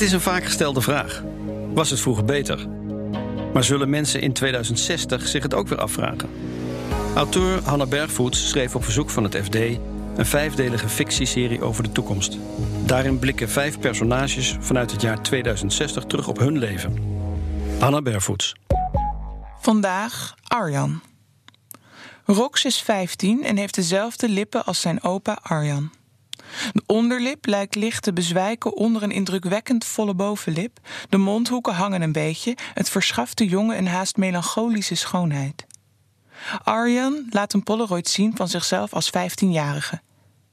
Het is een vaak gestelde vraag. Was het vroeger beter? Maar zullen mensen in 2060 zich het ook weer afvragen? Auteur Hanna Bergvoets schreef op verzoek van het FD een vijfdelige fictieserie over de toekomst. Daarin blikken vijf personages vanuit het jaar 2060 terug op hun leven. Hanna Bergvoets. Vandaag Arjan. Rox is 15 en heeft dezelfde lippen als zijn opa Arjan. De onderlip lijkt licht te bezwijken onder een indrukwekkend volle bovenlip. De mondhoeken hangen een beetje. Het verschaft de jongen een haast melancholische schoonheid. Arjan laat een Polaroid zien van zichzelf als 15-jarige.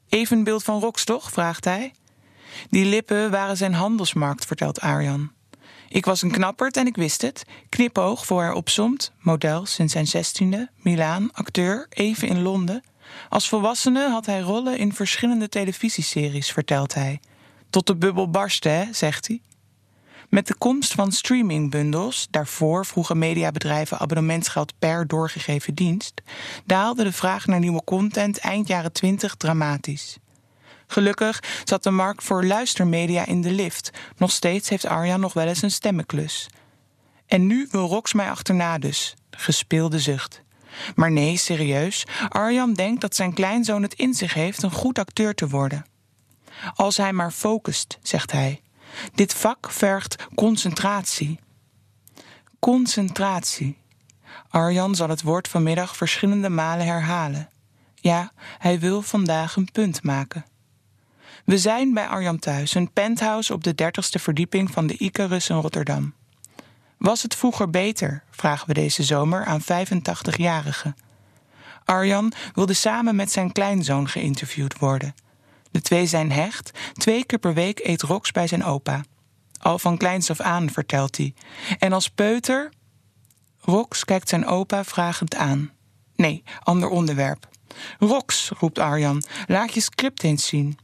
Evenbeeld van Rox, toch? vraagt hij. Die lippen waren zijn handelsmarkt, vertelt Arjan. Ik was een knapperd en ik wist het. Knipoog voor hij opzomt. Model sinds zijn zestiende. Milaan, acteur, even in Londen. Als volwassene had hij rollen in verschillende televisieseries, vertelt hij. Tot de bubbel barstte, hè, zegt hij. Met de komst van streamingbundels, daarvoor vroegen mediabedrijven abonnementsgeld per doorgegeven dienst, daalde de vraag naar nieuwe content eind jaren 20 dramatisch. Gelukkig zat de markt voor luistermedia in de lift. Nog steeds heeft Arjan nog wel eens een stemmenklus. En nu wil Rox mij achterna dus. Gespeelde zucht. Maar nee, serieus. Arjan denkt dat zijn kleinzoon het in zich heeft een goed acteur te worden. Als hij maar focust, zegt hij. Dit vak vergt concentratie. Concentratie. Arjan zal het woord vanmiddag verschillende malen herhalen. Ja, hij wil vandaag een punt maken. We zijn bij Arjan thuis, een penthouse op de dertigste verdieping van de Icarus in Rotterdam. Was het vroeger beter? vragen we deze zomer aan 85-jarigen. Arjan wilde samen met zijn kleinzoon geïnterviewd worden. De twee zijn hecht. Twee keer per week eet Rox bij zijn opa. Al van kleins af aan, vertelt hij. En als peuter. Rox kijkt zijn opa vragend aan. Nee, ander onderwerp. Rox, roept Arjan, laat je script eens zien.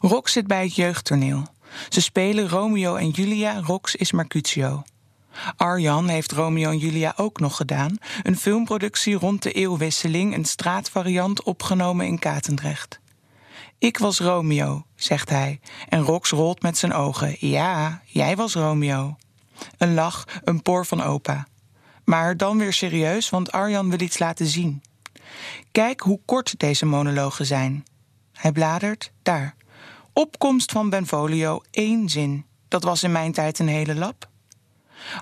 Rox zit bij het jeugdtoneel. Ze spelen Romeo en Julia, Rox is Mercutio. Arjan heeft Romeo en Julia ook nog gedaan. Een filmproductie rond de eeuwwisseling, een straatvariant opgenomen in Katendrecht. Ik was Romeo, zegt hij, en Rox rolt met zijn ogen. Ja, jij was Romeo. Een lach, een poor van opa. Maar dan weer serieus, want Arjan wil iets laten zien. Kijk hoe kort deze monologen zijn. Hij bladert, daar. Opkomst van Benvolio, één zin. Dat was in mijn tijd een hele lap.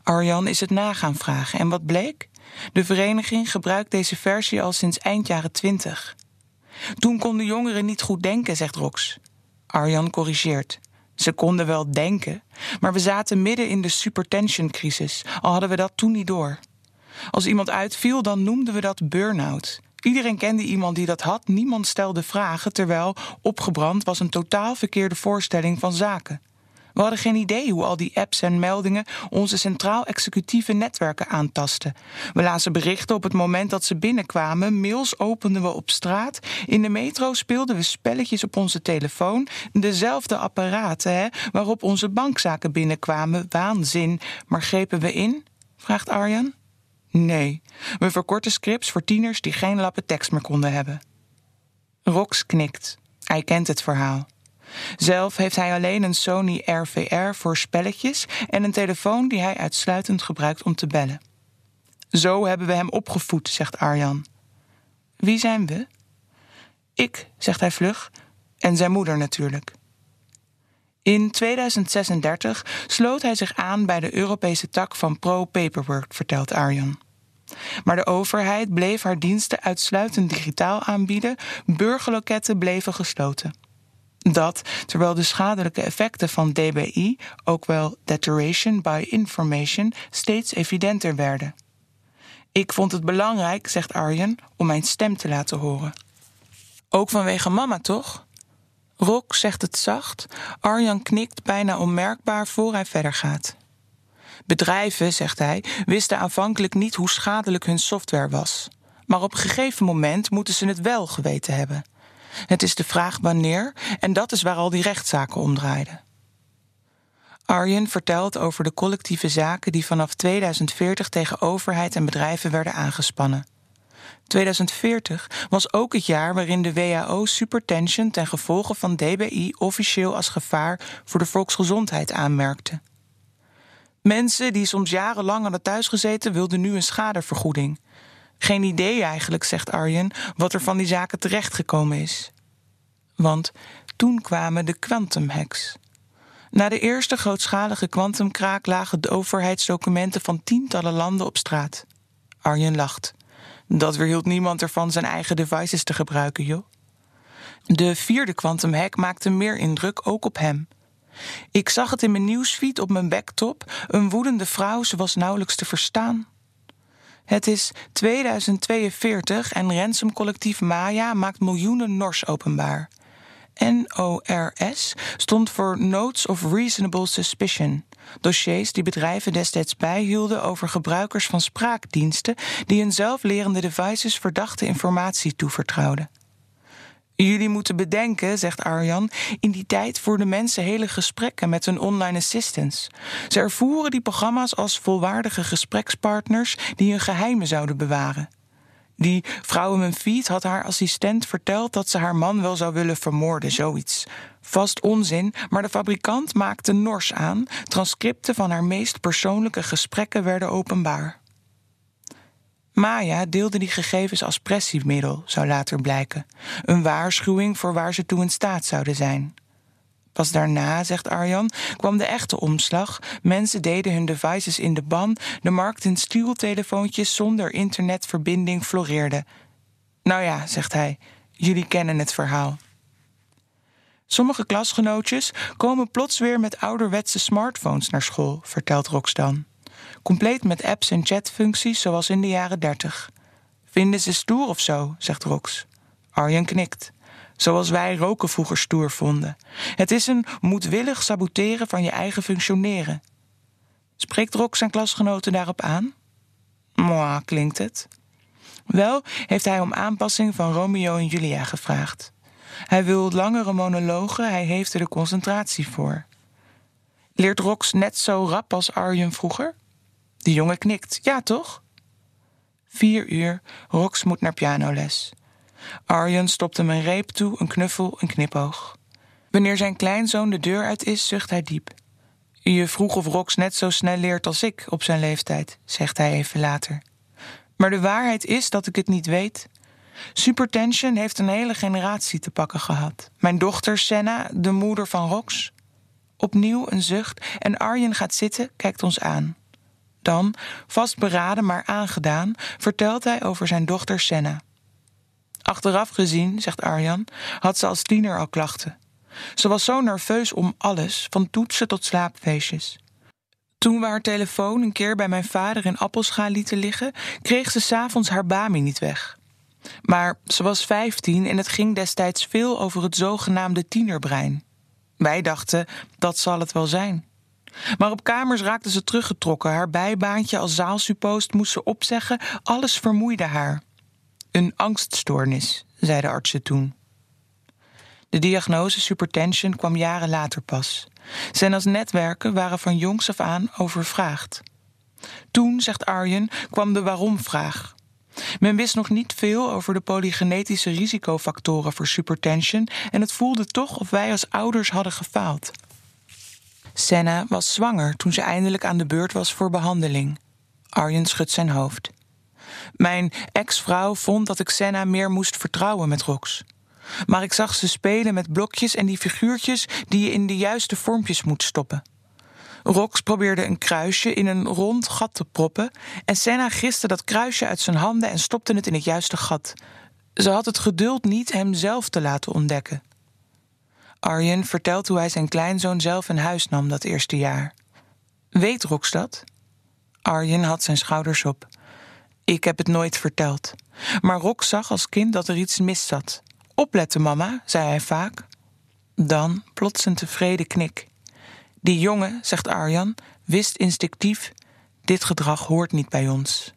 Arjan is het nagaan vragen en wat bleek? De vereniging gebruikt deze versie al sinds eind jaren twintig. Toen konden jongeren niet goed denken, zegt Rox. Arjan corrigeert. Ze konden wel denken, maar we zaten midden in de supertension-crisis, al hadden we dat toen niet door. Als iemand uitviel, dan noemden we dat burn-out. Iedereen kende iemand die dat had, niemand stelde vragen, terwijl opgebrand was een totaal verkeerde voorstelling van zaken. We hadden geen idee hoe al die apps en meldingen onze centraal-executieve netwerken aantasten. We lazen berichten op het moment dat ze binnenkwamen, mails openden we op straat, in de metro speelden we spelletjes op onze telefoon, dezelfde apparaten hè, waarop onze bankzaken binnenkwamen. Waanzin. Maar grepen we in? vraagt Arjan. Nee, we verkorten scripts voor tieners die geen lappen tekst meer konden hebben. Rox knikt. Hij kent het verhaal. Zelf heeft hij alleen een Sony RVR voor spelletjes en een telefoon die hij uitsluitend gebruikt om te bellen. Zo hebben we hem opgevoed, zegt Arjan. Wie zijn we? Ik, zegt hij vlug, en zijn moeder natuurlijk. In 2036 sloot hij zich aan bij de Europese tak van Pro Paperwork, vertelt Arjan. Maar de overheid bleef haar diensten uitsluitend digitaal aanbieden, burgerloketten bleven gesloten. Dat terwijl de schadelijke effecten van DBI, ook wel Deterioration by Information, steeds evidenter werden. Ik vond het belangrijk, zegt Arjen, om mijn stem te laten horen. Ook vanwege mama, toch? Rock zegt het zacht. Arjan knikt bijna onmerkbaar voor hij verder gaat. Bedrijven, zegt hij, wisten aanvankelijk niet hoe schadelijk hun software was. Maar op een gegeven moment moeten ze het wel geweten hebben. Het is de vraag wanneer, en dat is waar al die rechtszaken om draaiden. Arjen vertelt over de collectieve zaken die vanaf 2040 tegen overheid en bedrijven werden aangespannen. 2040 was ook het jaar waarin de WHO supertension ten gevolge van DBI officieel als gevaar voor de volksgezondheid aanmerkte. Mensen die soms jarenlang hadden thuisgezeten wilden nu een schadevergoeding. Geen idee eigenlijk, zegt Arjen, wat er van die zaken terechtgekomen is. Want toen kwamen de quantumhacks. Na de eerste grootschalige kwantumkraak lagen de overheidsdocumenten van tientallen landen op straat. Arjen lacht. Dat weerhield niemand ervan zijn eigen devices te gebruiken, joh. De vierde quantumhack maakte meer indruk, ook op hem. Ik zag het in mijn nieuwsfeed op mijn backtop. Een woedende vrouw, ze was nauwelijks te verstaan. Het is 2042 en ransomcollectief Maya maakt miljoenen nors openbaar. NORS stond voor Notes of Reasonable Suspicion. Dossiers die bedrijven destijds bijhielden over gebruikers van spraakdiensten die hun zelflerende devices verdachte informatie toevertrouwden. Jullie moeten bedenken, zegt Arjan, in die tijd voerden mensen hele gesprekken met hun online assistants. Ze ervoeren die programma's als volwaardige gesprekspartners die hun geheimen zouden bewaren. Die vrouw in mijn feed had haar assistent verteld dat ze haar man wel zou willen vermoorden, zoiets. Vast onzin, maar de fabrikant maakte nors aan. Transcripten van haar meest persoonlijke gesprekken werden openbaar. Maya deelde die gegevens als pressiemiddel, zou later blijken. Een waarschuwing voor waar ze toe in staat zouden zijn. Pas daarna, zegt Arjan, kwam de echte omslag. Mensen deden hun devices in de ban. De markt in stieltelefoontjes zonder internetverbinding floreerde. Nou ja, zegt hij, jullie kennen het verhaal. Sommige klasgenootjes komen plots weer met ouderwetse smartphones naar school, vertelt Roxdan. Compleet met apps en chatfuncties zoals in de jaren dertig. Vinden ze stoer of zo, zegt Rox. Arjen knikt. Zoals wij roken vroeger stoer vonden. Het is een moedwillig saboteren van je eigen functioneren. Spreekt Rox zijn klasgenoten daarop aan? Mwah, klinkt het. Wel heeft hij om aanpassing van Romeo en Julia gevraagd. Hij wil langere monologen, hij heeft er de concentratie voor. Leert Rox net zo rap als Arjen vroeger? De jongen knikt. Ja, toch? Vier uur. Rox moet naar pianoles. Arjen stopt hem een reep toe, een knuffel, een knipoog. Wanneer zijn kleinzoon de deur uit is, zucht hij diep. Je vroeg of Rox net zo snel leert als ik op zijn leeftijd, zegt hij even later. Maar de waarheid is dat ik het niet weet. Supertension heeft een hele generatie te pakken gehad. Mijn dochter Senna, de moeder van Rox. Opnieuw een zucht en Arjen gaat zitten, kijkt ons aan. Dan, vastberaden maar aangedaan, vertelt hij over zijn dochter Senna. Achteraf gezien, zegt Arjan, had ze als tiener al klachten. Ze was zo nerveus om alles, van toetsen tot slaapfeestjes. Toen we haar telefoon een keer bij mijn vader in appelschaal lieten liggen, kreeg ze s'avonds haar bami niet weg. Maar ze was vijftien en het ging destijds veel over het zogenaamde tienerbrein. Wij dachten, dat zal het wel zijn. Maar op kamers raakte ze teruggetrokken. Haar bijbaantje als zaalsuppost moest ze opzeggen. Alles vermoeide haar. Een angststoornis, zei de artsen toen. De diagnose supertension kwam jaren later pas. Senna's netwerken waren van jongs af aan overvraagd. Toen, zegt Arjen, kwam de waarom-vraag. Men wist nog niet veel over de polygenetische risicofactoren voor supertension en het voelde toch of wij als ouders hadden gefaald. Senna was zwanger toen ze eindelijk aan de beurt was voor behandeling. Arjen schudt zijn hoofd. Mijn ex-vrouw vond dat ik Senna meer moest vertrouwen met Rox. Maar ik zag ze spelen met blokjes en die figuurtjes die je in de juiste vormpjes moet stoppen. Rox probeerde een kruisje in een rond gat te proppen en Senna griste dat kruisje uit zijn handen en stopte het in het juiste gat. Ze had het geduld niet hem zelf te laten ontdekken. Arjen vertelt hoe hij zijn kleinzoon zelf in huis nam dat eerste jaar. Weet Rox dat? Arjen had zijn schouders op. Ik heb het nooit verteld. Maar Rox zag als kind dat er iets mis zat. Opletten, mama, zei hij vaak. Dan plots een tevreden knik. Die jongen, zegt Arjan, wist instinctief: dit gedrag hoort niet bij ons.